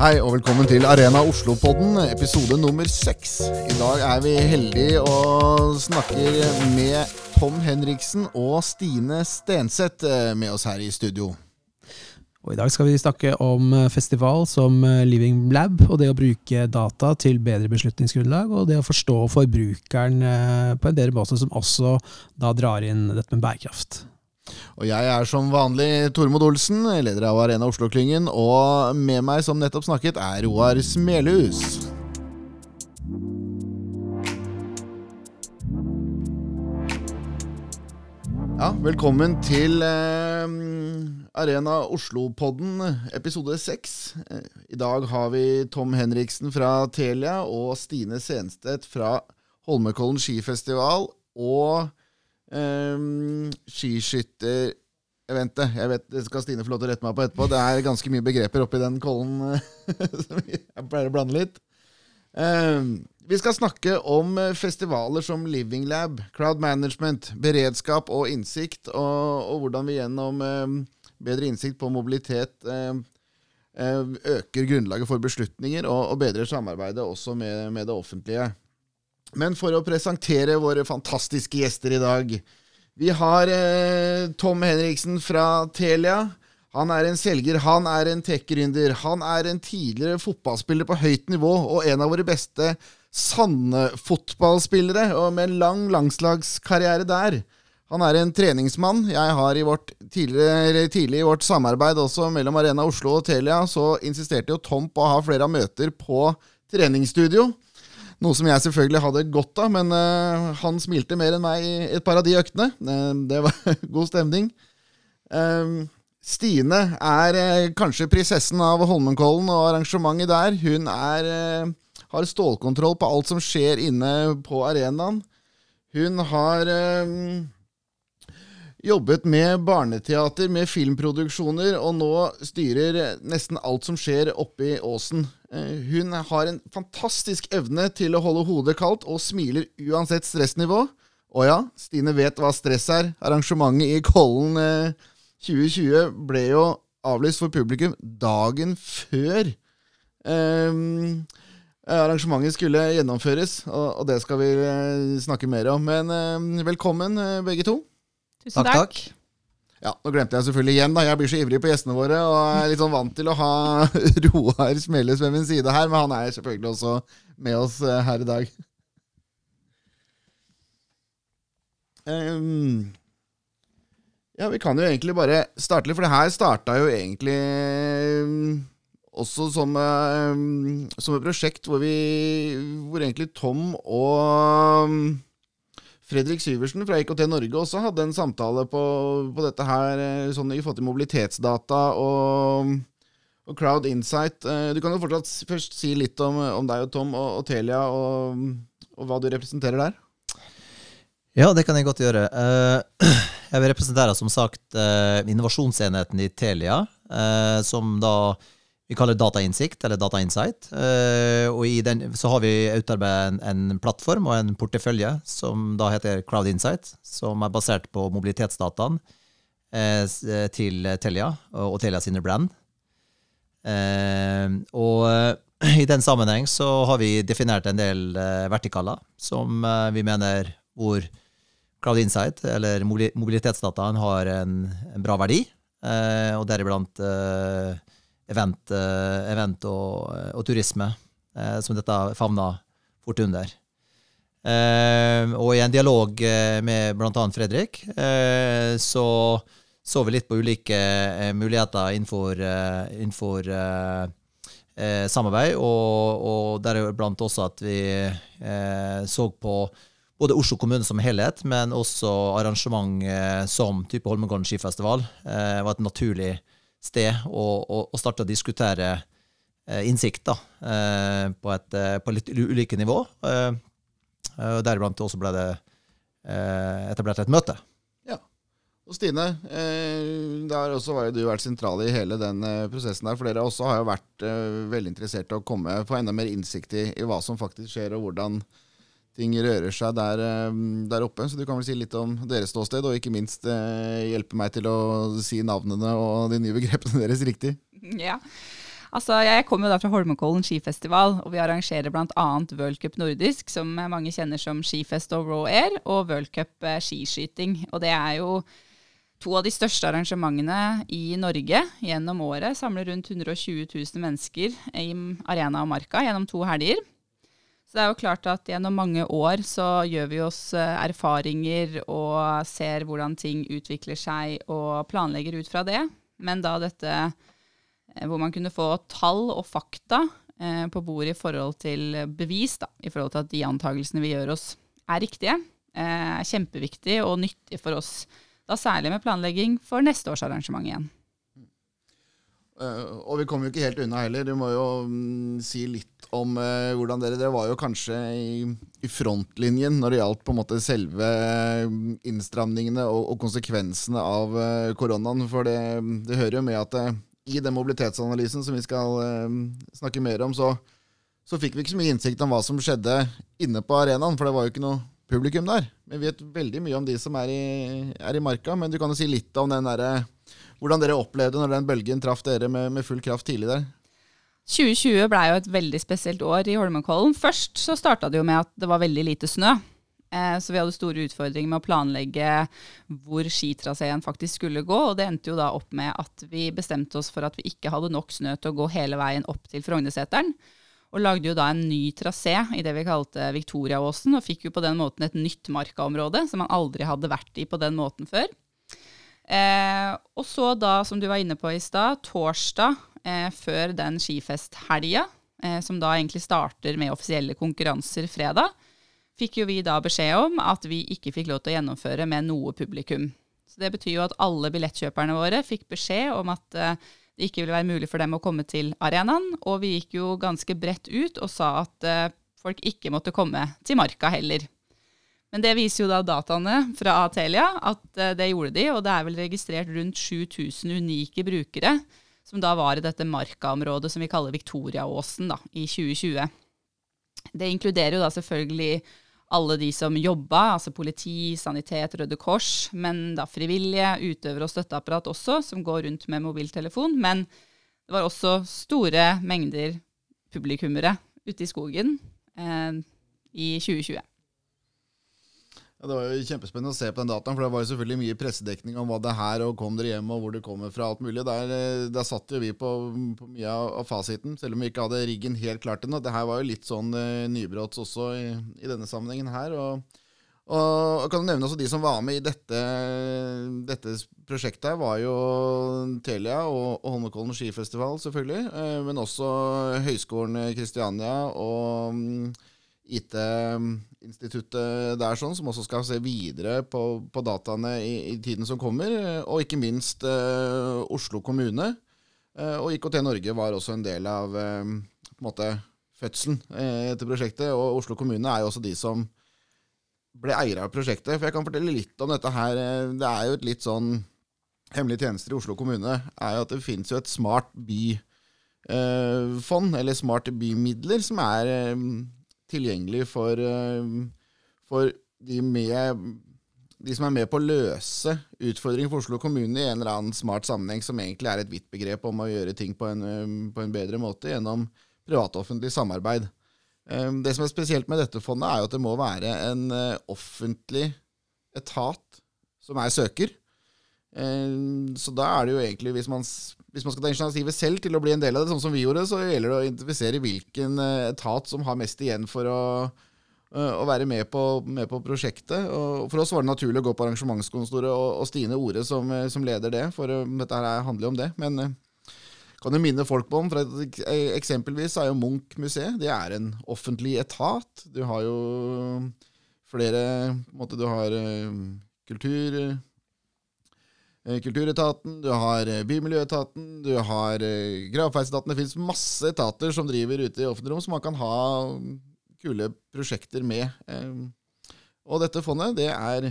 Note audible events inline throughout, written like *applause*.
Hei og velkommen til Arena Oslo-podden, episode nummer seks. I dag er vi heldige og snakker med Tom Henriksen og Stine Stenseth eh, med oss her i studio. Og I dag skal vi snakke om eh, festival som eh, Living Lab, og det å bruke data til bedre beslutningsgrunnlag, og det å forstå forbrukeren på en bedre måte, som også da drar inn dette med bærekraft. Og jeg er som vanlig Tormod Olsen, leder av Arena Oslo-klyngen, og med meg, som nettopp snakket, er Roar Smelhus. Ja, velkommen til eh, Arena Oslo-podden, episode seks. I dag har vi Tom Henriksen fra Telia og Stine Senstedt fra Holmenkollen skifestival. Og Um, Skiskyttereventet. Jeg vet, Det skal Stine få lov til å rette meg på etterpå. Det er ganske mye begreper oppi den kollen *laughs* som jeg pleier å blande litt. Um, vi skal snakke om festivaler som Living Lab, crowd management, beredskap og innsikt, og, og hvordan vi gjennom um, bedre innsikt på mobilitet um, øker grunnlaget for beslutninger og, og bedrer samarbeidet også med, med det offentlige. Men for å presentere våre fantastiske gjester i dag Vi har eh, Tom Henriksen fra Telia. Han er en selger, han er en tech-gründer. Han er en tidligere fotballspiller på høyt nivå og en av våre beste sanne fotballspillere og med en lang langslagskarriere der. Han er en treningsmann. Jeg har i vårt tidlig i vårt samarbeid også mellom Arena Oslo og Telia, så insisterte jo Tom på å ha flere møter på treningsstudio. Noe som jeg selvfølgelig hadde godt av, men uh, han smilte mer enn meg i et par av de øktene. Uh, det var *laughs* god stemning. Uh, Stine er kanskje prinsessen av Holmenkollen og arrangementet der. Hun er, har stålkontroll på alt som skjer inne på arenaen. Hun har jobbet med barneteater, med filmproduksjoner, og nå styrer nesten alt som skjer oppe i åsen. Eh, hun har en fantastisk evne til å holde hodet kaldt og smiler uansett stressnivå. Og ja, Stine vet hva stress er. Arrangementet i Kollen 2020 eh, ble jo avlyst for publikum dagen før um, arrangementet skulle gjennomføres, og, og, det skal vi snakke mer om. Men um, velkommen, begge to. Tusen takk. takk. Ja, Nå glemte jeg selvfølgelig igjen. da, Jeg blir så ivrig på gjestene våre og er litt sånn vant til å ha *laughs* Roar Smeles ved min side her, men han er selvfølgelig også med oss eh, her i dag. Um, ja, vi kan jo egentlig bare starte litt, for det her starta jo egentlig um, også som, um, som, et prosjekt hvor vi Hvor egentlig Tom og Fredrik Syversen fra IKT Norge også hadde en samtale på, på dette her eh, sånn i forhold til mobilitetsdata og, og, Crowd Insight. Eh, du kan jo fortsatt først si litt om, om deg og Tom og, og Telia, og, og, hva du representerer der. Ja, det kan jeg godt gjøre. Eh, jeg vil representere som sagt innovasjonsenheten i Telia, som da vi kaller det datainnsikt, eller Data Insight. Uh, og i den så har vi utarbeidet en, en, plattform og en portefølje som da heter Crowd Insight, som er basert på mobilitetsdataene uh, til Telia og, Telia sine brand. Og *clears throat* i den sammenheng så har vi definert en del vertikaler som vi mener hvor Cloud Insight, eller mobilitetsdataen, har en, en bra verdi, og deriblant event, eh, event og, eh, og, turisme, eh, som dette favna fort under. og i en dialog med bl.a. Fredrik så så vi litt på ulike muligheter innenfor, innenfor samarbeid, og, og deriblant også at vi så på både Oslo kommune som helhet, men også arrangement som type Holmenkollen skifestival var et naturlig sted og, og, og starte å diskutere eh, innsikt da, eh, på, et, eh, på litt ulike nivå. Deriblant også ble det etablert et møte. Ja. Og Stine, eh, der også har du vært sentral i hele den prosessen der. For dere også har jo vært veldig interessert i å komme på enda mer innsikt i, i hva som faktisk skjer, og hvordan ting rører seg der, eh, der, oppe. Så du kan vel si litt om deres ståsted, og ikke minst eh, hjelpe meg til å si navnene og de nye begrepene *laughs* deres riktig. Ja. Altså, Jeg kommer jo da fra Holmenkollen skifestival, og vi arrangerer bl.a. World Cup nordisk, som mange kjenner som Skifest og Raw Air, og World Cup eh, skiskyting. Og det er jo to av de største arrangementene i Norge gjennom året. Samler rundt 120 000 mennesker i Arena og Marka gjennom to helger. Så det er jo klart at gjennom mange år så gjør vi oss eh, erfaringer og ser hvordan ting utvikler seg og planlegger ut fra det. Men da dette eh, hvor man kunne få tall og fakta eh, på bordet i forhold til bevis, da, i forhold til at de antakelsene vi gjør oss, er riktige, er kjempeviktig og nyttig for oss. Da særlig med planlegging for neste års arrangement igjen. Uh, og vi kommer jo ikke helt unna heller. Du må jo um, si litt om uh, hvordan dere Dere var jo kanskje i, i, frontlinjen når det gjaldt på en måte selve mm, innstramningene og, og konsekvensene av uh, koronaen. For det, det, hører jo med at i den mobilitetsanalysen som vi skal snakke mer om, så, så fikk vi ikke så mye innsikt om hva som skjedde inne på arenaen. For det var jo ikke noe publikum der. Vi vet veldig mye om de som er i, er i marka, men du kan jo si litt om den derre hvordan dere opplevde når den bølgen traff dere med, med full kraft tidlig der? 2020 blei jo et veldig spesielt år i Holmenkollen. Først så starta det jo med at det var veldig lite snø. Eh, så vi hadde store utfordringer med å planlegge hvor skitraseen faktisk skulle gå. Og det endte jo da opp med at vi bestemte oss for at vi ikke hadde nok snø til å gå hele veien opp til Frognerseteren. Og lagde jo da en ny trasé i det vi kalte Viktoriaåsen, og fikk jo på den måten et nytt markaområde som man aldri hadde vært i på den måten før. Eh, og så da, som du var inne på i stad, torsdag eh, før den skifesthelga, eh, som da egentlig starter med offisielle konkurranser fredag, fikk jo vi da beskjed om at vi ikke fikk lov til å gjennomføre med noe publikum. Så Det betyr jo at alle billettkjøperne våre fikk beskjed om at eh, det ikke ville være mulig for dem å komme til arenaen, og vi gikk jo ganske bredt ut og sa at eh, folk ikke måtte komme til Marka heller. Men det viser jo da dataene fra Atelia at uh, det gjorde de, og det er vel registrert rundt 7000 unike brukere som da var i dette Marka-området som vi kaller Viktoriaåsen da, i 2020. Det inkluderer jo da selvfølgelig alle de som jobba, altså politi, sanitet, Røde Kors, men da frivillige, utøvere og støtteapparat også, som går rundt med mobiltelefon. Men det var også store mengder publikummere ute i skogen eh, i 2020. Ja, Det var jo kjempespennende å se på den dataen, for det var jo selvfølgelig mye pressedekning om hva det er her, og kom dere hjem, og hvor det kommer fra, alt mulig. Der, eh, der satt jo vi på, på mye av, fasiten, selv om vi ikke hadde riggen helt klart ennå. Det her var jo litt sånn uh, nybrotts også i, i, denne sammenhengen her. og og kan du nevne også De som var med i dette, dette prosjektet, var jo Telia og, og Holmenkollen skifestival, selvfølgelig. Eh, men også Høgskolen Kristiania og um, IT-instituttet der, sånn, som også skal se videre på, på dataene i, i, tiden som kommer. Og ikke minst eh, Oslo kommune. Eh, og IKT Norge var også en del av eh, på en måte fødselen eh, til prosjektet. Og Oslo kommune er jo også de som ble eiere av prosjektet. For jeg kan fortelle litt om dette her. Det er jo et litt sånn hemmelige tjenester i Oslo kommune er jo at det finnes jo et smart byfond, eller smart bymidler, som er tilgjengelig for, eh, for de, med, de, som er med på å løse utfordringer for Oslo kommune i en eller annen smart sammenheng, som egentlig er et vidt begrep om å gjøre ting på en, eh, på en bedre måte gjennom privat-offentlig samarbeid. Eh, det som er spesielt med dette fondet, er jo at det må være en offentlig etat som er søker. Så da er det jo egentlig, hvis man, hvis man skal ta initiativet selv til å bli en del av det, sånn som vi gjorde, så gjelder det å identifisere hvilken eh, etat som har mest igjen for å, eh, å være med på, med på, prosjektet. Og for oss var det naturlig å gå på arrangementskontoret og, og Stine Ore som, eh, som, leder det, for dette her handler jo om det. Men kan jo minne folk på om, for Eksempelvis er jo Munch-museet det er en offentlig etat. Du har jo flere måte, Du har kultur kulturetaten, du har eh, Bymiljøetaten, du har eh, Gravferdsetaten. Det finnes masse etater som driver ute i offentlig rom, som man kan ha kule prosjekter med. Og dette fondet det er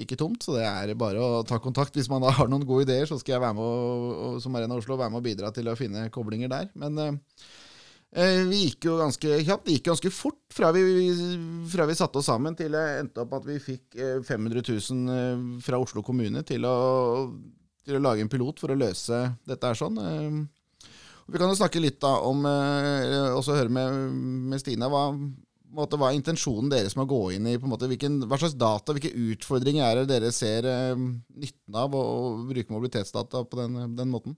ikke tomt, så det er bare å ta kontakt. Hvis man da *laughs* har noen gode ideer, så skal jeg være med og, som Arena Oslo være med og bidra til å finne koblinger der. Men Eh, vi gikk jo ganske kjapt. Det gikk ganske fort fra vi, fra vi satte oss sammen til det endte opp at vi fikk 500 eh, 000 eh, fra Oslo kommune til å, til å lage en pilot for å løse dette her sånn. Vi kan jo snakke litt da om og høre med, med Stine. Hva, måte, hva er intensjonen deres med å gå inn i på en måte, hvilken, Hva slags data, hvilke utfordringer er det dere ser eh, nytten av å bruke mobilitetsdata på den, den måten?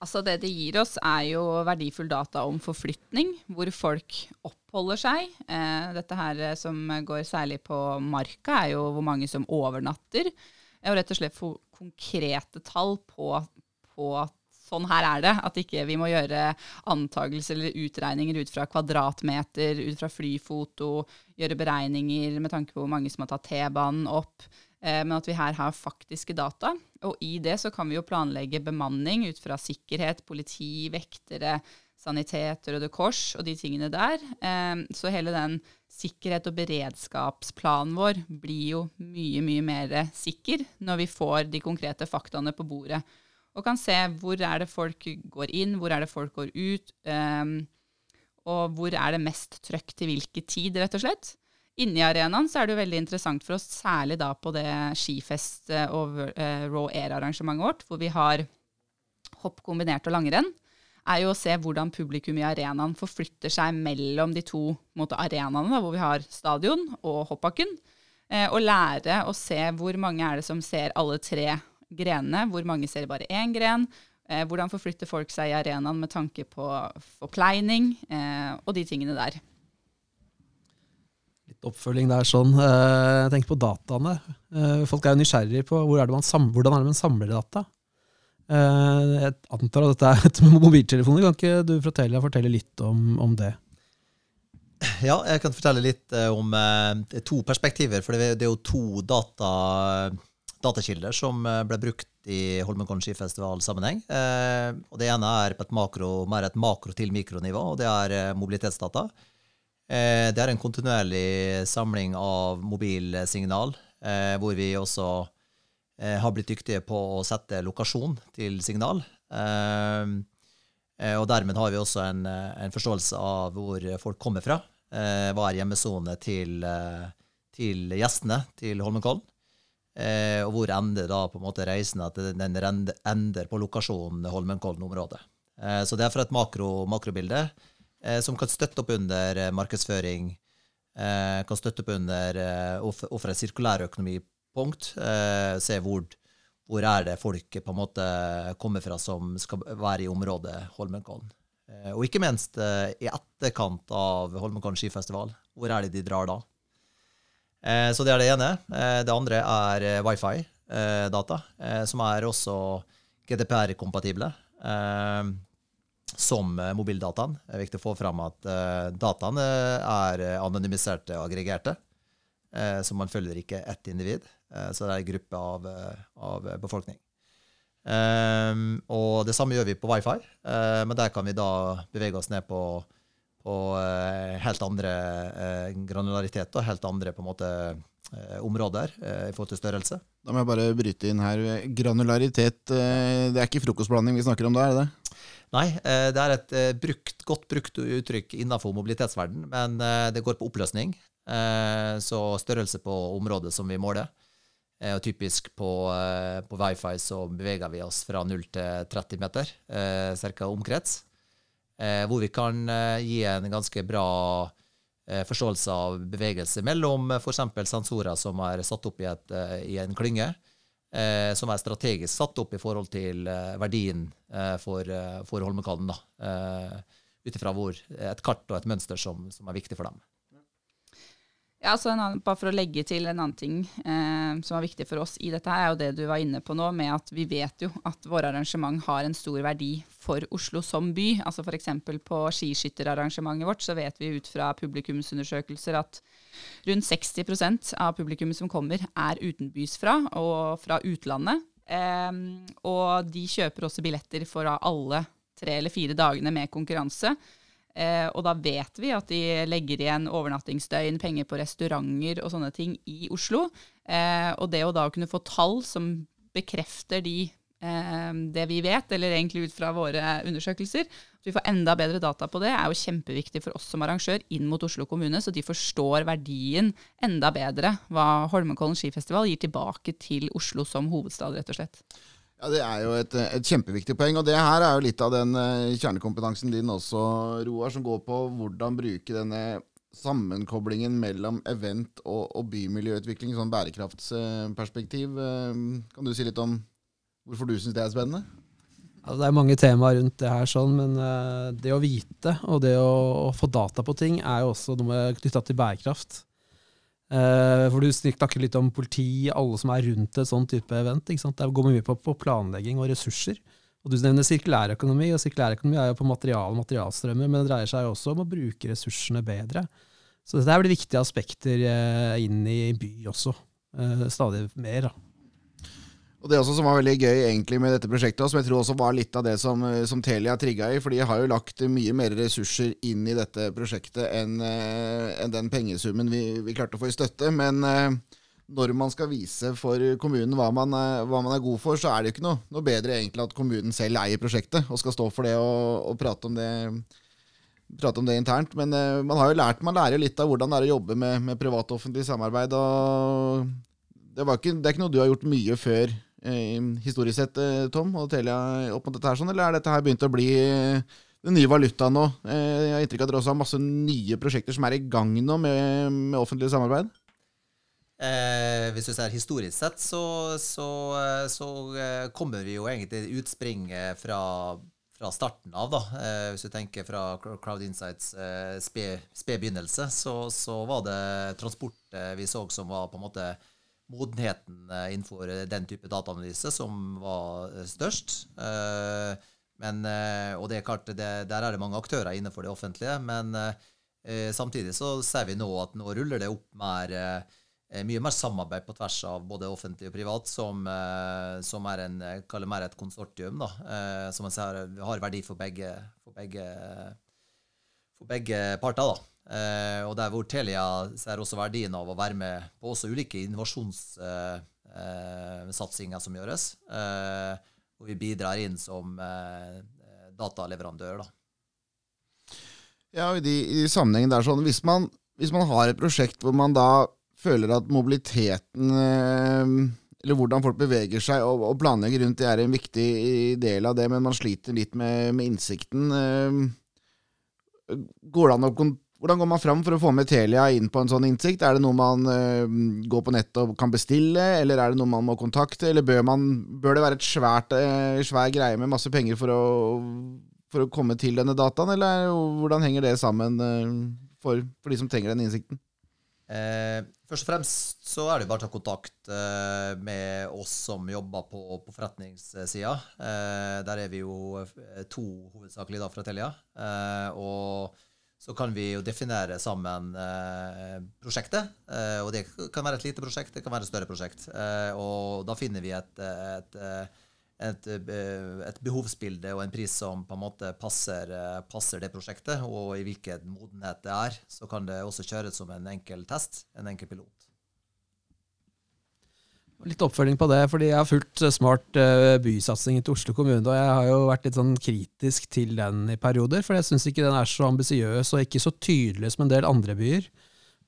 Altså Det det gir oss, er jo verdifull data om forflytning, hvor folk oppholder seg. Eh, dette her eh, som går særlig på marka, er jo hvor mange som overnatter. Og rett og slett få konkrete tall på, på at sånn her er det. At ikke vi må gjøre antakelser eller utregninger ut fra kvadratmeter, ut fra flyfoto, gjøre beregninger med tanke på hvor mange som har tatt T-banen opp. Eh, men at vi her har faktiske data. Og i det så kan vi jo planlegge bemanning ut fra sikkerhet, politi, vektere, sanitet, Røde Kors og de tingene der. Eh, så hele den sikkerhet- og beredskapsplanen vår blir jo mye, mye mer sikker når vi får de konkrete faktaene på bordet. Og kan se hvor er det folk går inn, hvor er det folk går ut, eh, og hvor er det mest trøkk til hvilken tid, rett og slett. Inni arenaen så er det jo veldig interessant for oss, særlig da på det skifest- og uh, raw air-arrangementet vårt, hvor vi har hopp kombinert og langrenn, er jo å se hvordan publikum i arenaen forflytter seg mellom de to måte, arenaene, hvor vi har stadion og hoppbakken. Uh, og lære å se hvor mange er det som ser alle tre grenene, hvor mange ser bare én gren. Hvordan forflytter folk seg i arenaen med tanke på forpleining og de tingene der oppfølging der sånn. Eh, jeg tenker på dataene. Eh, folk er jo nysgjerrige på hvor er samler, hvordan er det man samler data. Eh, jeg antar at dette er et *laughs* mobiltelefon. Kan ikke du fortelle, fortelle litt om, om, det? Ja, jeg kan fortelle litt om to perspektiver. For det er jo to data, datakilder som ble brukt i Holmenkollen skifestival-sammenheng. og Det ene er på et makro, mer et makro til mikronivå, og det er mobilitetsdata. Eh, det er en kontinuerlig samling av mobilsignal, eh, hvor vi også eh, har blitt dyktige på å sette lokasjon til signal. Og dermed har vi også en, en forståelse av hvor folk kommer fra. Hva er hjemmesone til, til gjestene til Holmenkollen? og hvor ender da på en måte reisen at den ender på lokasjonen Holmenkollen-området. så det er fra et makro, makrobilde som kan støtte opp under eh, markedsføring, eh, kan støtte opp under eh, overfor et sirkulærøkonomipunkt. Eh, se hvor, hvor er det folk på en måte kommer fra som skal være i området Holmenkollen. Eh, og ikke minst eh, i etterkant av Holmenkollen skifestival. Hvor er det de drar da? så det er det ene. det andre er wifi-data, som er også GDPR-kompatible. Eh, som eh, mobildataen. Det er viktig å få fram at uh, dataene er anonymiserte og aggregerte. Så man følger ikke ett individ. Så det er en gruppe av, av befolkning. Um, og det samme gjør vi på wifi, men der kan vi da bevege oss ned på, på helt andre granularitet og helt andre på en måte områder i forhold til størrelse. Da må jeg bare bryte inn her. Granularitet, det er ikke frokostblanding vi snakker om da, er det det? Nei, eh, det er et eh, brukt, godt brukt uttrykk innenfor mobilitetsverden, men eh, det går på oppløsning. Så størrelse på området som vi måler. Og typisk på, på wifi så beveger vi oss fra 0 til 30 meter, ca. omkrets. Hvor vi kan gi en ganske bra forståelse av bevegelse mellom f.eks. sensorer som er satt opp i, et, i en klynge, eh, som er strategisk satt opp i forhold til eh, verdien eh, for, eh, for Holmenkollen. Ut ifra et kart og et mønster som, som er viktig for dem. Ja, altså annen, Bare for å legge til en annen ting eh, som er viktig for oss i dette, her, er jo det du var inne på nå, med at vi vet jo at våre arrangement har en stor verdi for Oslo som by. Altså F.eks. på skiskytterarrangementet vårt så vet vi ut fra publikumsundersøkelser at rundt 60% av publikum som kommer, er utenbys fra og fra utlandet. Eh, og de kjøper også billetter for alle tre eller fire dagene med konkurranse. Eh, og da vet vi at de legger igjen overnattingsdøgn, penger på restauranter og sånne ting i Oslo. Eh, og det å da kunne få tall som bekrefter de, eh, det vi vet, eller egentlig ut fra våre undersøkelser, at vi får enda bedre data på det, er jo kjempeviktig for oss som arrangør inn mot Oslo kommune, så de forstår verdien enda bedre hva Holmenkollen skifestival gir tilbake til Oslo som hovedstad, rett og slett. Ja, Det er jo et, et, kjempeviktig poeng. Og det her er jo litt av den uh, kjernekompetansen din også, Roar, som går på hvordan bruke denne sammenkoblingen mellom event og, og bymiljøutvikling, sånn bærekraftsperspektiv. Uh, kan du si litt om hvorfor du syns det er spennende? Ja, det er mange temaer rundt det her, sånn, men uh, det å vite og det å, å, få data på ting er jo også noe knytta til bærekraft. Uh, for Du snakker litt om politi, alle som er rundt et sånn type event. Ikke sant? Det går mye på, på, planlegging og ressurser. Og Du nevner sirkulærøkonomi, og sirkulærøkonomi er jo på material og materialstrømmer, men det dreier seg også om å bruke ressursene bedre. Så dette blir viktige aspekter uh, inn i by også, uh, stadig mer. da. Og Det også som var veldig gøy egentlig med dette prosjektet, som jeg tror også var litt av det som, eh, som Telia trigga i, for de har jo lagt mye mer ressurser inn i dette prosjektet enn eh, en den pengesummen vi, vi, klarte å få i støtte. Men eh, når man skal vise for kommunen hva man, hva man er god for, så er det jo ikke noe, noe, bedre egentlig at kommunen selv eier prosjektet og skal stå for det og, og prate om det prate om det internt. Men man har jo lært, man lærer litt av hvordan det er å jobbe med, med privat og offentlig samarbeid. og det, ikke, det, er ikke noe du har gjort mye før historisk sett, eh, Tom, og Telia opp mot dette her, sånn, eller er dette her begynt å bli eh, den nye valutaen nå? Jeg har inntrykk av at dere også har masse nye prosjekter som er i gang nå med, med offentlig samarbeid? Eh, hvis du ser historisk sett, så, så, så kommer vi jo egentlig utspringet fra, fra starten av. da. Eh, hvis du tenker fra Crowd Insights eh, sped begynnelse, så, så, var det transport vi så som var på en måte modenheten eh, innenfor den type dataanalyse som var eh, størst. Eh, men, og det er klart, det, Der er det mange aktører innenfor det offentlige. Men samtidig så ser vi nå at nå ruller det opp mer, mye mer samarbeid på tvers av både offentlig og privat, som, som er en, mer et konsortium. da, Som ser har verdi for begge, for begge, for begge parter. da. Uh, og der hvor Telia ser også verdien av å være med på også ulike innovasjonssatsinger eh, uh, som gjøres. hvor vi bidrar inn som dataleverandør. Da. Ja, og i de, i de sammenhengene der sånn, hvis man, hvis man, har et prosjekt hvor man da føler at mobiliteten eller hvordan folk beveger seg og, og planlegger rundt det, er en viktig del av det, men man sliter litt med, med innsikten. Går det an å hvordan går man fram for å få med Telia inn på en sånn innsikt? Er det noe man uh, går på nettet og kan bestille, eller er det noe man må kontakte? Eller bør, man, bør det være et svært, uh, svær greie med masse penger for å, for å, komme til denne dataen, eller hvordan henger det sammen uh, for, for, de som trenger den innsikten? først og fremst så er det bare å ta kontakt med oss som jobber på, på forretningssida. der er vi jo to hovedsakelig da fra Telia. og så kan vi jo definere sammen eh, prosjektet. Eh, og det kan være et lite prosjekt, det kan være et større prosjekt. Eh, og da finner vi et, et, et, et, behovsbilde og en pris som på en måte passer, passer, det prosjektet, og i hvilken modenhet det er. Så kan det også kjøres som en enkel test, en enkel pilot. Litt oppfølging på det, fordi jeg har fulgt eh, smart uh, bysatsingen til Oslo kommune. Og jeg har jo vært litt sånn kritisk til den i perioder, for jeg syns ikke den er så ambisiøs og ikke så tydelig som en del andre byer.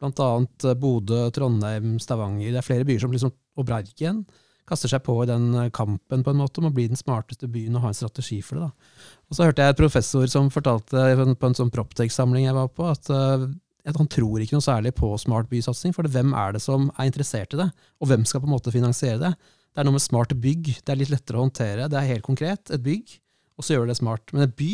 Blant annet uh, Bodø, Trondheim, Stavanger. Det er flere byer som liksom, og Bergen kaster seg på i den kampen på en måte om å bli den smarteste byen og ha en strategi for det. da. Og Så hørte jeg et professor som fortalte på en sånn Proptech-samling jeg var på, at at han tror ikke noe særlig på smart bysatsing. For hvem er det som er interessert i det, og hvem skal på en måte finansiere det? Det er noe med smart bygg. Det er litt lettere å håndtere. Det er helt konkret. Et bygg, og så gjør det smart. Men et by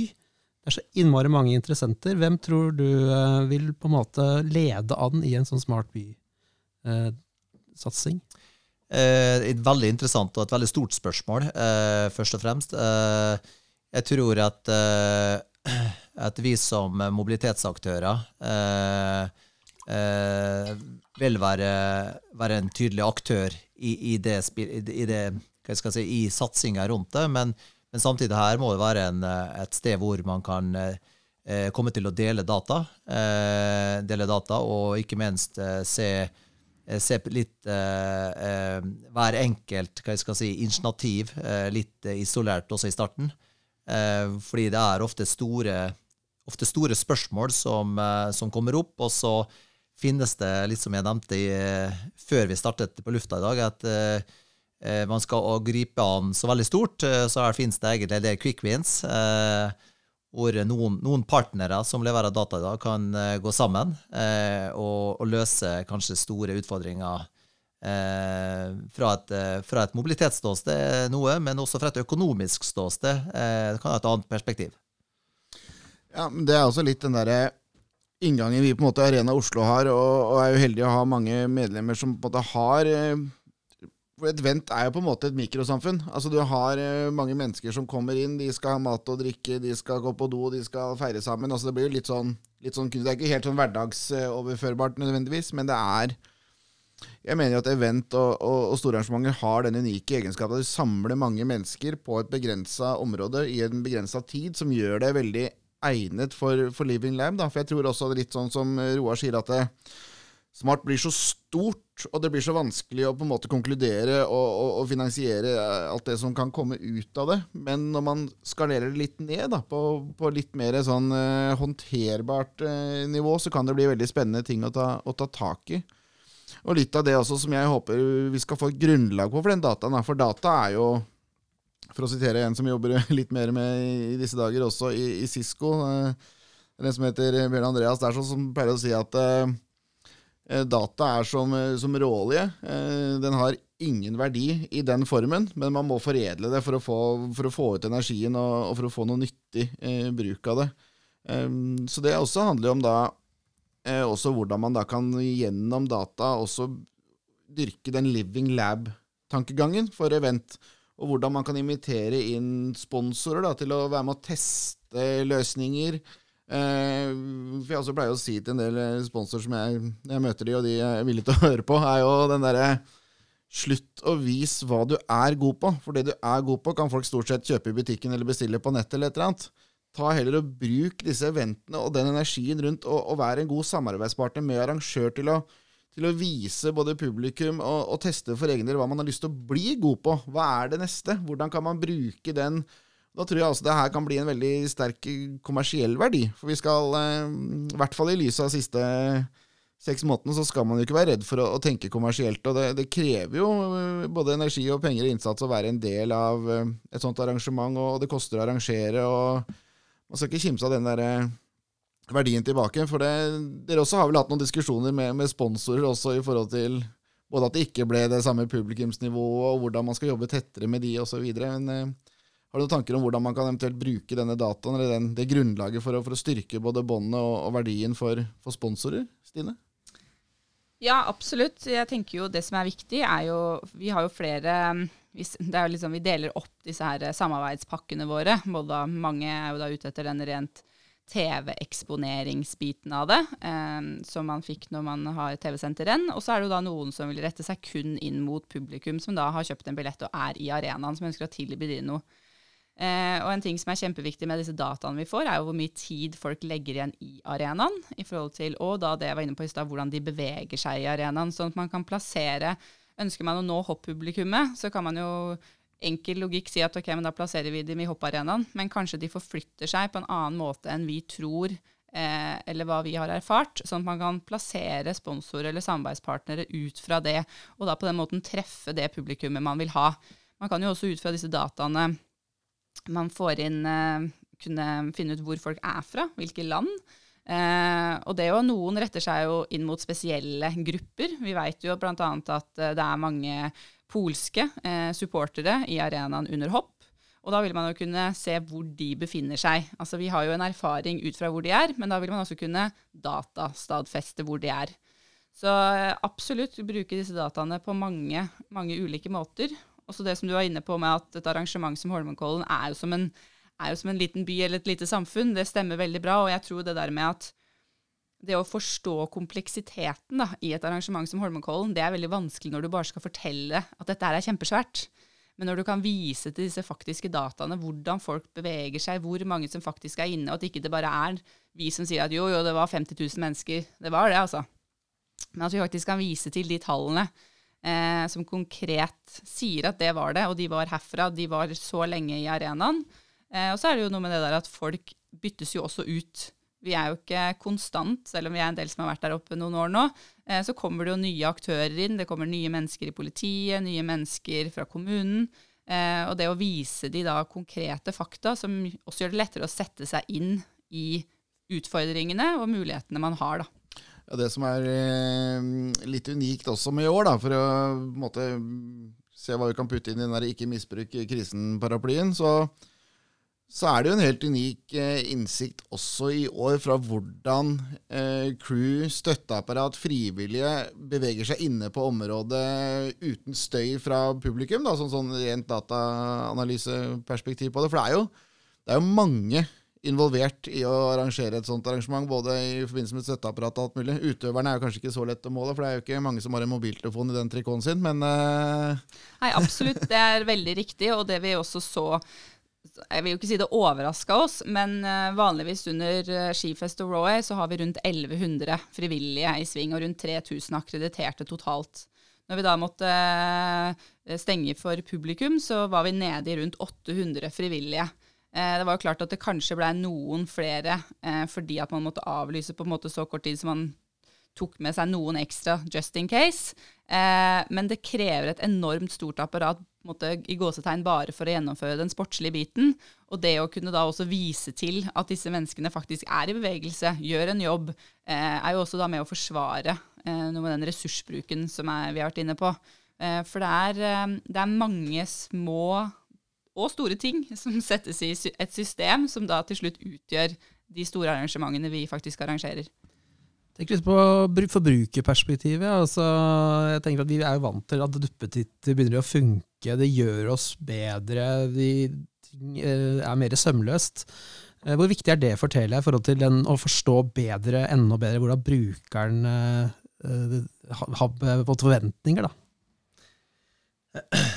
det er så innmari mange interessenter. Hvem tror du uh, vil på en måte lede an i en sånn smart by-satsing? Uh, et veldig interessant og et veldig stort spørsmål, eh, først og fremst. jeg tror at *clears throat* at vi som mobilitetsaktører eh, eh, vil være, være, en tydelig aktør i, i det, i, det si, i satsinga rundt det. Men, men, samtidig her må det være en, et sted hvor man kan eh, komme til å dele data, eh, dele data og ikke minst eh, se se litt eh, hver enkelt si, initiativ litt isolert også i starten. fordi det er ofte store ofte store spørsmål som, eh, som, kommer opp. Og så finnes det, litt som jeg nevnte i, før vi startet på lufta i dag, at uh, eh, man skal gripe an så veldig stort, eh, så her finnes det egentlig en del quick wins. Eh, hvor noen, noen, partnere som leverer data i dag, kan eh, gå sammen eh, og, og, løse kanskje store utfordringer eh, fra, et, fra et mobilitetsståsted noe, men også fra et økonomisk ståsted. det kan ha et annet perspektiv. Ja, men Det er også litt den derre inngangen vi på en måte Arena Oslo har, og, og er jo heldige å ha mange medlemmer som på en måte har et vent er jo på en måte et mikrosamfunn. Altså Du har uh, mange mennesker som kommer inn, de skal ha mat og drikke, de skal gå på do, de skal feire sammen. Altså Det blir jo litt sånn, litt sånn Det er ikke helt sånn hverdagsoverførbart nødvendigvis, men det er Jeg mener jo at event og, og, og store arrangementer har den unike egenskapen at de samler mange mennesker på et begrensa område i en begrensa tid, som gjør det veldig egnet for, for Living Lab. Da. For jeg tror også litt sånn som Roar sier, at det, Smart blir så stort, og det blir så vanskelig å på en måte konkludere og, og, og, finansiere alt det som kan komme ut av det. Men når man skalerer det litt ned, da, på, på litt mer sånn uh, håndterbart uh, nivå, så kan det bli veldig spennende ting å ta, å ta, tak i. Og litt av det også som jeg håper vi skal få et grunnlag på for den dataen. For data er jo, for å sitere en som jobber *laughs* litt mer med i disse dager også i, i Cisco, uh, en som heter Bjørn Andreas der, som pleier å si at Eh, data er som, eh, som råolje. Eh, den har ingen verdi i den formen, men man må foredle det for å få, for å få ut energien og, og, for å få noe nyttig eh, bruk av det. Um, så det også handler om da eh, også hvordan man da kan gjennom data også dyrke den living lab-tankegangen for event, og hvordan man kan invitere inn sponsorer da, til å være med å teste løsninger. Eh, for jeg også pleier å si til en del eh, sponsorer som jeg, jeg, møter de, og de er villige til å *laughs* høre på, er jo den derre Slutt å vise hva du er god på, for det du er god på, kan folk stort sett kjøpe i butikken eller bestille på nett eller et eller annet. Ta heller og Bruk disse eventene og den energien rundt, og, og vær en god samarbeidspartner med arrangør til å, til å vise både publikum og, og teste for egen del hva man har lyst til å bli god på. Hva er det neste? Hvordan kan man bruke den da tror jeg altså det her kan bli en veldig sterk kommersiell verdi. For vi skal, eh, i hvert fall i lys av siste seks månedene, så skal man jo ikke være redd for å, å tenke kommersielt. Og det, det, krever jo eh, både energi og penger og innsats å være en del av eh, et sånt arrangement, og det koster å arrangere. og Man skal ikke kimse av den der verdien tilbake. For det, dere også har vel hatt noen diskusjoner med, med sponsorer også i forhold til både at det ikke ble det samme publikumsnivået, og hvordan man skal jobbe tettere med de osv. Men har du noen tanker om hvordan man kan eventuelt bruke denne dataen eller den, det grunnlaget for å, for å, styrke både båndet og, og, verdien for, for, sponsorer? Stine? Ja, absolutt. Jeg tenker jo det som er viktig, er jo Vi har jo flere er jo liksom, Vi deler opp disse her samarbeidspakkene våre. Både mange er jo da ute etter den rent TV-eksponeringsbiten av det, eh, som man fikk når man har TV-senterrenn. Og så er det jo da noen som vil rette seg kun inn mot publikum, som da har kjøpt en billett og er i arenaen, som ønsker å tilby noe Eh, og en ting som er kjempeviktig med disse dataene vi får, er jo hvor mye tid folk legger igjen i arenaen, i forhold til, og da det jeg var inne på i stad, hvordan de beveger seg i arenaen. Sånn at man kan plassere Ønsker man å nå hopp-publikummet, så kan man jo enkel logikk si at ok, men da plasserer vi dem i hopparenaen, men kanskje de forflytter seg på en annen måte enn vi tror, eh, eller hva vi har erfart, sånn at man kan plassere sponsorer eller samarbeidspartnere ut fra det, og da på den måten treffe det publikummet man vil ha. Man kan jo også ut fra disse dataene man får inn eh, Kunne finne ut hvor folk er fra, hvilke land. Eh, og det jo, Noen retter seg jo inn mot spesielle grupper. Vi vet jo bl.a. at eh, det er mange polske eh, supportere i arenaen under hopp. Og da vil man jo kunne se hvor de befinner seg. Altså Vi har jo en erfaring ut fra hvor de er, men da vil man også kunne datastadfeste hvor de er. Så eh, absolutt bruke disse dataene på mange, mange ulike måter. Også det som du var inne på med at et arrangement som Holmenkollen er jo som en, er jo som en liten by eller et lite samfunn. Det stemmer veldig bra. Og jeg tror det der med at det å forstå kompleksiteten da, i et arrangement som Holmenkollen, det er veldig vanskelig når du bare skal fortelle at dette er kjempesvært. Men når du kan vise til disse faktiske dataene, hvordan folk beveger seg, hvor mange som faktisk er inne, og at ikke det bare er vi som sier at jo, jo, det var 50 000 mennesker. Det var det, altså. Men at vi faktisk kan vise til de tallene eh, som konkret sier at det var det, og de var herfra, de var så lenge i arenaen. Eh, og så er det jo noe med det der at folk byttes jo også ut Vi er jo ikke konstant, selv om vi er en del som har vært der oppe noen år nå. Eh, så kommer det jo nye aktører inn. Det kommer nye mennesker i politiet, nye mennesker fra kommunen. Eh, og det å vise de da konkrete fakta, som også gjør det lettere å sette seg inn i utfordringene og mulighetene man har, da. Ja, det som er eh, litt unikt også med i år, da, for å måte, se hva vi kan putte inn i den der ikke misbruk krisen-paraplyen, så så er det jo en helt unik eh, innsikt også i år fra hvordan eh, crew, støtteapparat, frivillige beveger seg inne på området uten støy fra publikum. Da, sånn, sånn rent dataanalyseperspektiv på det. For det er, jo, det er jo mange involvert i å arrangere et sånt arrangement, både i forbindelse med støtteapparat og alt mulig. Utøverne er jo kanskje ikke så lett å måle, for det er jo ikke mange som har en mobiltelefon i den trikonen sin, men uh... Nei, absolutt. Det er veldig riktig, og det vi også så jeg vil jo ikke si det overraska oss, men eh, vanligvis under eh, Skifest og Roy så har vi rundt 1100 frivillige i sving, og rundt 3000 akkrediterte totalt. Når vi da måtte eh, stenge for publikum, så var vi nede i rundt 800 frivillige. Det var jo klart at det kanskje ble noen flere fordi at man måtte avlyse på en måte så kort tid som man tok med seg noen ekstra just in case. Men det krever et enormt stort apparat måte, i gåsetegn bare for å gjennomføre den sportslige biten. Og det å kunne da også vise til at disse menneskene faktisk er i bevegelse, gjør en jobb, eh, er jo også da med å forsvare eh, noe med den ressursbruken som er, vi har vært inne på. Eh, for det er, det er mange små og store ting som *laughs* settes i et system som da til slutt utgjør de store arrangementene vi faktisk arrangerer. Tenk litt på forbrukerperspektivet. Altså, jeg tenker at Vi er vant til at duppetitter begynner å funke. Det gjør oss bedre. Vi eh, er mer sømløst. Eh, hvor viktig er det for Telia i forhold til den, å forstå bedre, enda bedre hvordan brukeren uh, har fått forventninger? da?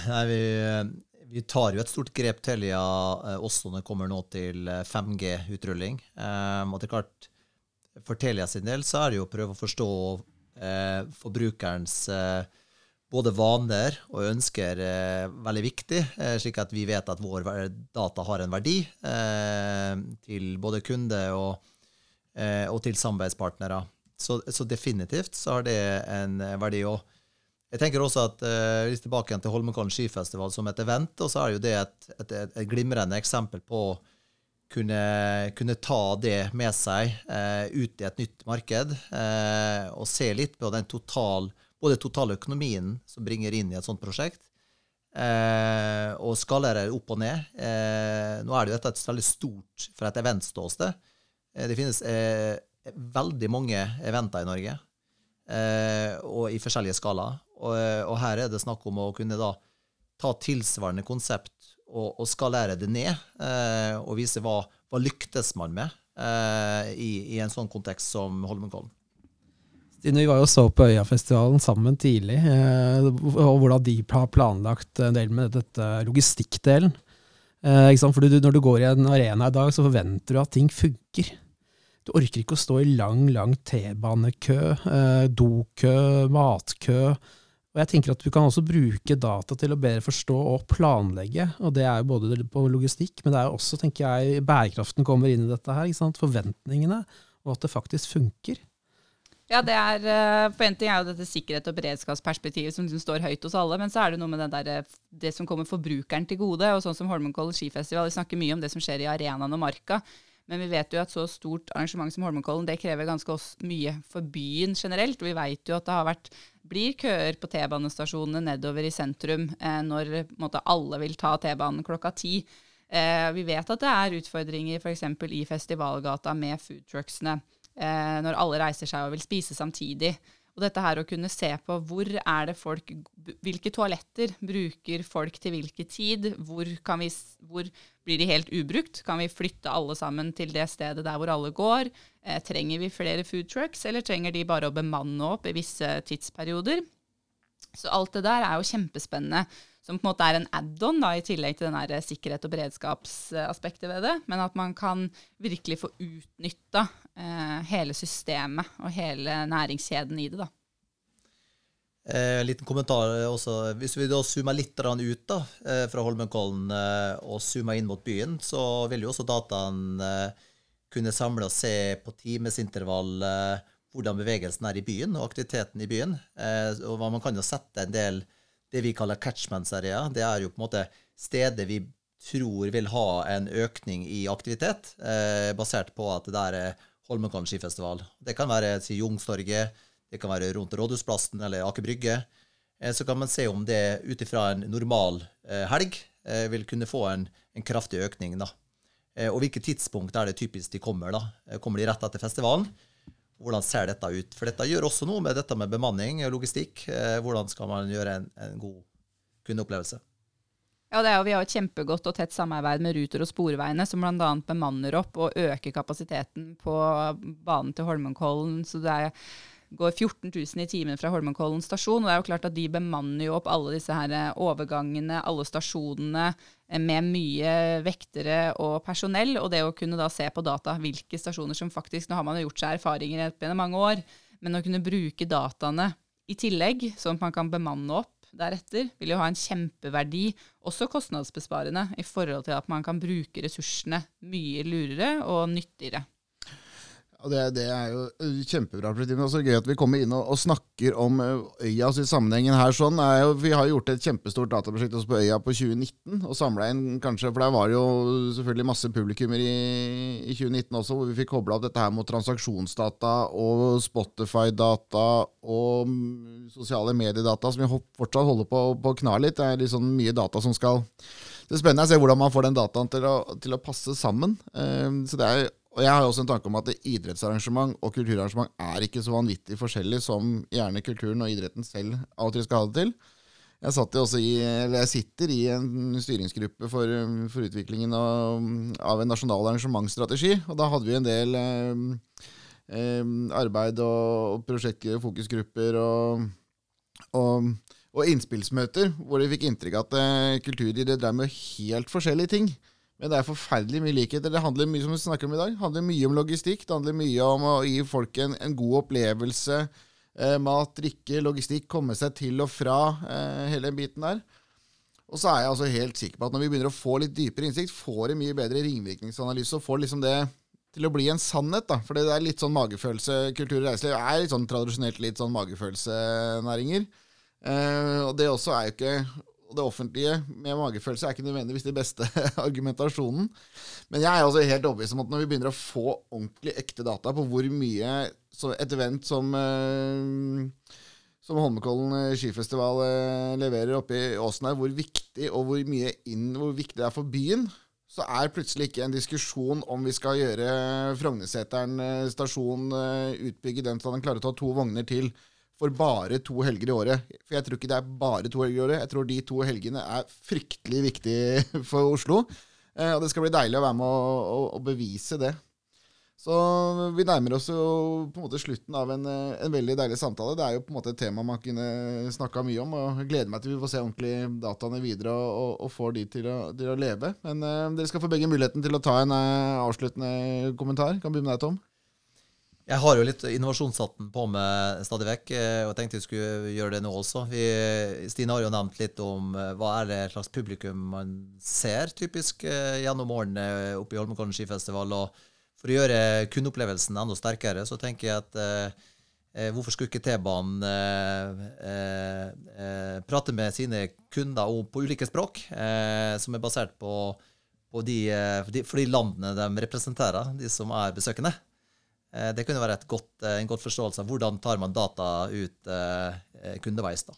Nei, vi, vi, tar jo et stort grep Telia også når det kommer nå til 5G-utrulling. Um, og det er klart for Telia sin del så er det jo å prøve å forstå eh, forbrukerens eh, både vaner og ønsker eh, veldig viktig, eh, slik at vi vet at vår data har en verdi eh, til både kunde og, eh, og til samarbeidspartnere. Så, så, definitivt så har det en verdi. Og jeg tenker også at Litt tilbake igjen til Holmenkollen skifestival som et event, og så er jo det et, et, et glimrende eksempel på kunne, kunne, ta det med seg eh, ut i et nytt marked eh, og se litt på den total, både totale økonomien som bringer inn i et sånt prosjekt, eh, og skalere opp og ned. Eh, nå er det jo dette et veldig stort for et eventståsted. Eh, det finnes eh, veldig mange eventer i Norge, og i forskjellige skalaer. Og, og, her er det snakk om å kunne da ta tilsvarende konsept og, og skalere det ned, eh, og vise hva, hva lyktes man med eh, i, i, en sånn kontekst som Holmenkollen. Stine, vi var jo så på Øyafestivalen sammen tidlig, eh, og hvordan de har planlagt en del med dette logistikkdelen. Eh, For du, når du går i en arena i dag, så forventer du at ting funker. Du orker ikke å stå i lang, lang T-banekø, eh, dokø, matkø. Og jeg tenker at Vi kan også bruke data til å bedre forstå og planlegge. og Det er jo både på logistikk, men det er jo også tenker jeg, bærekraften kommer inn i dette. her, Forventningene, og at det faktisk funker. Ja, det er, eh, for en ting er jo dette sikkerhet- og beredskapsperspektivet som liksom står høyt hos alle, men så er det noe med det, der, det som kommer forbrukeren til gode. og Sånn som Holmenkollen skifestival, vi snakker mye om det som skjer i arenaen og marka. Men vi vet jo at så stort arrangement som Holmenkollen det krever ganske mye for byen generelt. Og vi vet jo at det har vært, blir køer på T-banestasjonene nedover i sentrum eh, når måte, alle vil ta T-banen klokka ti. Eh, vi vet at det er utfordringer f.eks. i festivalgata med foodtrucksene. Eh, når alle reiser seg og vil spise samtidig. Og dette her å kunne se på hvor er det folk Hvilke toaletter bruker folk til hvilken tid? Hvor, vi, hvor, blir de helt ubrukt? Kan vi flytte alle sammen til det stedet der hvor alle går? Eh, trenger vi flere food trucks, eller trenger de bare å bemanne opp i visse tidsperioder? Så alt det der er jo kjempespennende som på en måte er en add-on i tillegg til den sikkerhet- og beredskapsaspektet ved det. Men at man kan virkelig få utnytta eh, hele systemet og hele næringskjeden i det. da. Eh, liten kommentar også. Hvis vi da zoomer litt ut da, eh, fra Holmenkollen eh, og zoomer inn mot byen, så vil jo også dataen eh, kunne samle og se på timesintervall eh, hvordan bevegelsen er i byen, og aktiviteten i byen. Eh, og Man kan jo sette en del det vi kaller catchment-serier. Det er jo på en måte steder vi tror vil ha en økning i aktivitet, eh, basert på at det er Holmenkollen skifestival. Det kan være si, Jungstorget, det kan være rundt Rådhusplassen eller Aker Brygge. Eh, så kan man se om det ut ifra en normal eh, helg eh, vil kunne få en, en kraftig økning. da. Og hvilket tidspunkt er det typisk de kommer? da? Kommer de rett etter festivalen? Hvordan ser dette ut? For dette gjør også noe med dette med bemanning og logistikk. Hvordan skal man gjøre en, en god kundeopplevelse? Ja, det er jo, Vi har et kjempegodt og tett samarbeid med Ruter og Sporveiene, som bl.a. bemanner opp og øker kapasiteten på banen til Holmenkollen. Så det er går 14 000 i timen fra Holmenkollen stasjon. og det er jo klart at De bemanner jo opp alle disse her eh, overgangene, alle stasjonene, eh, med mye vektere og personell. Og det å kunne da se på data hvilke stasjoner som faktisk Nå har man jo gjort seg erfaringer gjennom mange år, men å kunne bruke dataene i tillegg, sånn at man kan bemanne opp deretter, vil jo ha en kjempeverdi, også kostnadsbesparende, i forhold til at man kan bruke ressursene mye lurere og nyttigere. Og det, det, er jo kjempebra. Det er så gøy at vi kommer inn og, og snakker om øya altså i sammenhengen her. sånn. Jo, vi har gjort et kjempestort dataprosjekt også på øya på 2019. og inn kanskje, For der var det jo selvfølgelig masse publikummer i, i 2019 også, hvor vi fikk kobla opp dette her mot transaksjonsdata og Spotify-data og sosiale mediedata, som vi fortsatt holder på, å kna litt. Det er liksom mye data som skal Det er spennende å se hvordan man får den dataen til å, til å passe sammen. Um, så det er og Jeg har også en tanke om at idrettsarrangement og kulturarrangement er ikke så vanvittig forskjellig som gjerne kulturen og idretten selv av og til skal ha det til. Jeg, i, jeg sitter i en styringsgruppe for, for utviklingen av, av, en nasjonal arrangementsstrategi. og Da hadde vi en del eh, arbeid og, og fokusgrupper og, og, og, innspillsmøter hvor de fikk inntrykk av at eh, kulturidrett drev med helt forskjellige ting. Men det er forferdelig mye likheter. Det handler mye som vi snakker om i dag, det handler mye om logistikk. Det handler mye om å gi folk en, en god opplevelse. Eh, mat, drikke, logistikk, komme seg til og fra eh, hele den biten der. Og så er jeg altså helt sikker på at når vi begynner å få litt dypere innsikt, får vi mye bedre ringvirkningsanalyse og får liksom det til å bli en sannhet. da, For det er litt sånn magefølelse. Kultur og reiseliv er litt sånn tradisjonelt litt sånn magefølelsenæringer. Eh, og det også er jo ikke og det offentlige med magefølelse er ikke nødvendigvis den beste *laughs* argumentasjonen. Men jeg er også helt overbevist om at når vi begynner å få ordentlig ekte data på hvor mye et event som, eh, som Holmenkollen eh, skifestival eh, leverer oppe i åsen her, hvor viktig og hvor mye inn, hvor viktig det er for byen, så er plutselig ikke en diskusjon om vi skal gjøre Frognerseteren stasjon, utbygge den så den klarer å ta to vogner til for bare to helger i året. For jeg tror ikke det er bare to helger i året. Jeg tror de to helgene er fryktelig viktige *laughs* for Oslo. Eh, og det skal bli deilig å være med å, bevise det. Så vi nærmer oss jo på en måte slutten av en, eh, en, veldig deilig samtale. Det er jo på en måte et tema man kunne snakka mye om. og Jeg gleder meg til vi får se ordentlig dataene videre og, og, og får de til å, til å leve. Men eh, dere skal få begge muligheten til å ta en eh, avsluttende kommentar. Kan begynne med deg, Tom. Jeg har jo litt innovasjonshatten på meg stadig vekk, eh, og tenkte vi skulle gjøre det nå også. Vi, Stine har jo nevnt litt om eh, hva er det slags publikum man ser typisk eh, gjennom årene oppe i Holmenkollen skifestival. Og for å gjøre kundeopplevelsen enda sterkere, så tenker jeg at eh, hvorfor skulle ikke T-banen eh, eh, prate med sine kunder på ulike språk, som er basert på, på de, for de landene de representerer, de som er besøkende. Eh, det kunne være godt, eh, en godt forståelse av hvordan tar man data ut eh, kundeveis. da.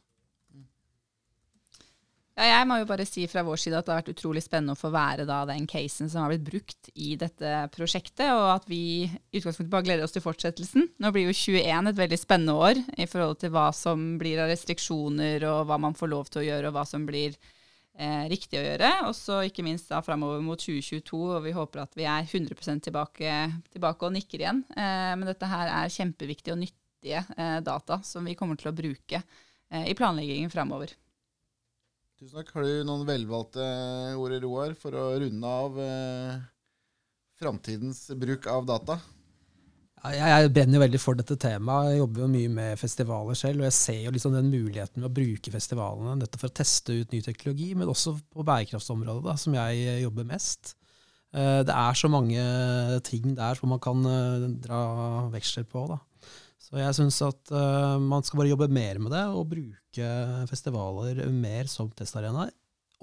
Ja, jeg må jo bare si fra vår side at det har vært utrolig spennende å få være da, den casen som har blitt brukt i dette prosjektet, og at vi i utgangspunktet bare gleder oss til fortsettelsen. Nå blir jo 21 et veldig spennende år i forhold til hva som blir av restriksjoner, og hva man får lov til å gjøre, og hva som blir eh, riktig å gjøre. Og så ikke minst da framover mot 2022, og vi håper at vi er 100% tilbake, tilbake og nikker igjen. Eh, men dette her er kjempeviktige og nyttige eh, data som vi kommer til å bruke eh, i planleggingen framover. Tusen takk. Har du noen velvalgte ord, Roar, for å runde av eh, framtidens bruk av data? Jeg brenner jo veldig for dette temaet. Jeg jobber jo mye med festivaler selv. Og jeg ser jo liksom den muligheten med å bruke festivalene nettopp for å teste ut ny teknologi, men også på bærekraftsområdet, da, som jeg jobber mest. Eh, det er så mange ting der som man kan eh, dra veksler på. da. Så jeg syns at eh, man skal bare jobbe mer med det, og bruke festivaler mer som testarena.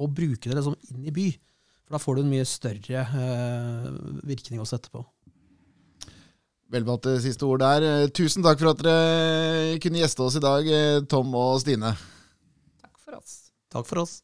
Og bruke det liksom inn i by. For da får du en mye større eh, virkning også etterpå. Velvalgte siste ord der. Eh, Tusen takk for at dere kunne gjeste oss i dag, eh, Tom og Stine. Takk for oss. Takk for oss.